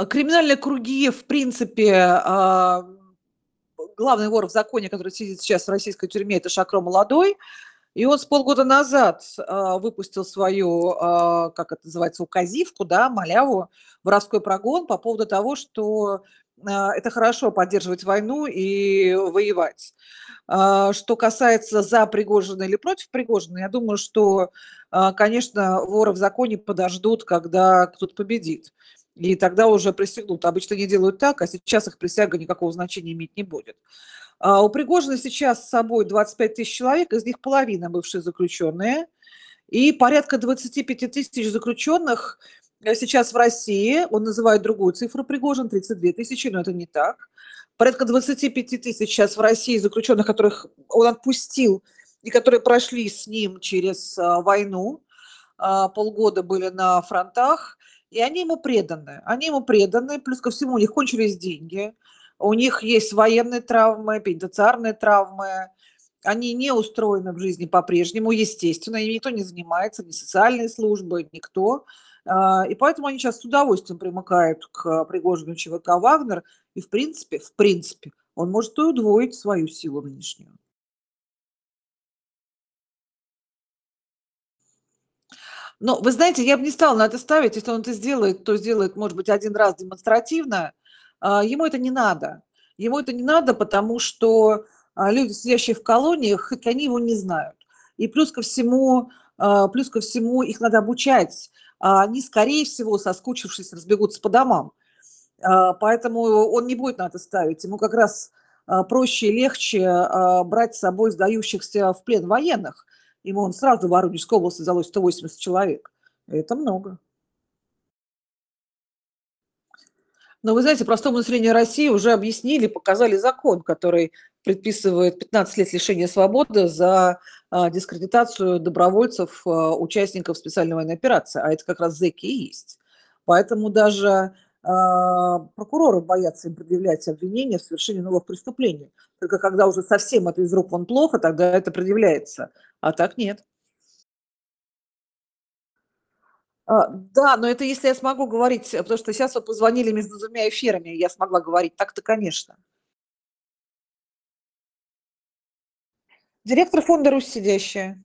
А, криминальные круги, в принципе, а, главный вор в законе, который сидит сейчас в российской тюрьме, это Шакро Молодой. И он с полгода назад а, выпустил свою, а, как это называется, указивку, да, маляву, воровской прогон по поводу того, что а, это хорошо поддерживать войну и воевать. А, что касается за Пригожина или против Пригожина, я думаю, что, а, конечно, воры в законе подождут, когда кто-то победит. И тогда уже присягнут. Обычно не делают так, а сейчас их присяга никакого значения иметь не будет. А у Пригожина сейчас с собой 25 тысяч человек, из них половина бывшие заключенные, и порядка 25 тысяч заключенных э, сейчас в России, он называет другую цифру Пригожин, 32 тысячи, но это не так. Порядка 25 тысяч сейчас в России заключенных, которых он отпустил и которые прошли с ним через а, войну, а, полгода были на фронтах, и они ему преданы. Они ему преданы, плюс ко всему у них кончились деньги – у них есть военные травмы, пенитенциарные травмы, они не устроены в жизни по-прежнему, естественно, и никто не занимается, ни социальные службы, никто. А, и поэтому они сейчас с удовольствием примыкают к Пригожину ЧВК «Вагнер», и в принципе, в принципе, он может и удвоить свою силу нынешнюю. Но вы знаете, я бы не стала на это ставить. Если он это сделает, то сделает, может быть, один раз демонстративно, а, ему это не надо. Ему это не надо, потому что а, люди, сидящие в колониях, они его не знают. И плюс ко всему, а, плюс ко всему их надо обучать. Они, скорее всего, соскучившись, разбегутся по домам. Поэтому он не будет на это ставить. Ему как раз проще и легче брать с собой сдающихся в плен военных. Ему он сразу в Воронежской области залось 180 человек. Это много. Но вы знаете, простому населению России уже объяснили, показали закон, который предписывает 15 лет лишения свободы за а, дискредитацию добровольцев, а, участников специальной военной операции. А это как раз зэки и есть. Поэтому даже а, прокуроры боятся им предъявлять обвинения в совершении новых преступлений. Только когда уже совсем это из рук вон плохо, тогда это предъявляется. А так нет. А, да, но это если я смогу говорить, потому что сейчас вы позвонили между двумя эфирами, я смогла говорить. Так-то, конечно. Директор фонда «Русь» сидящая.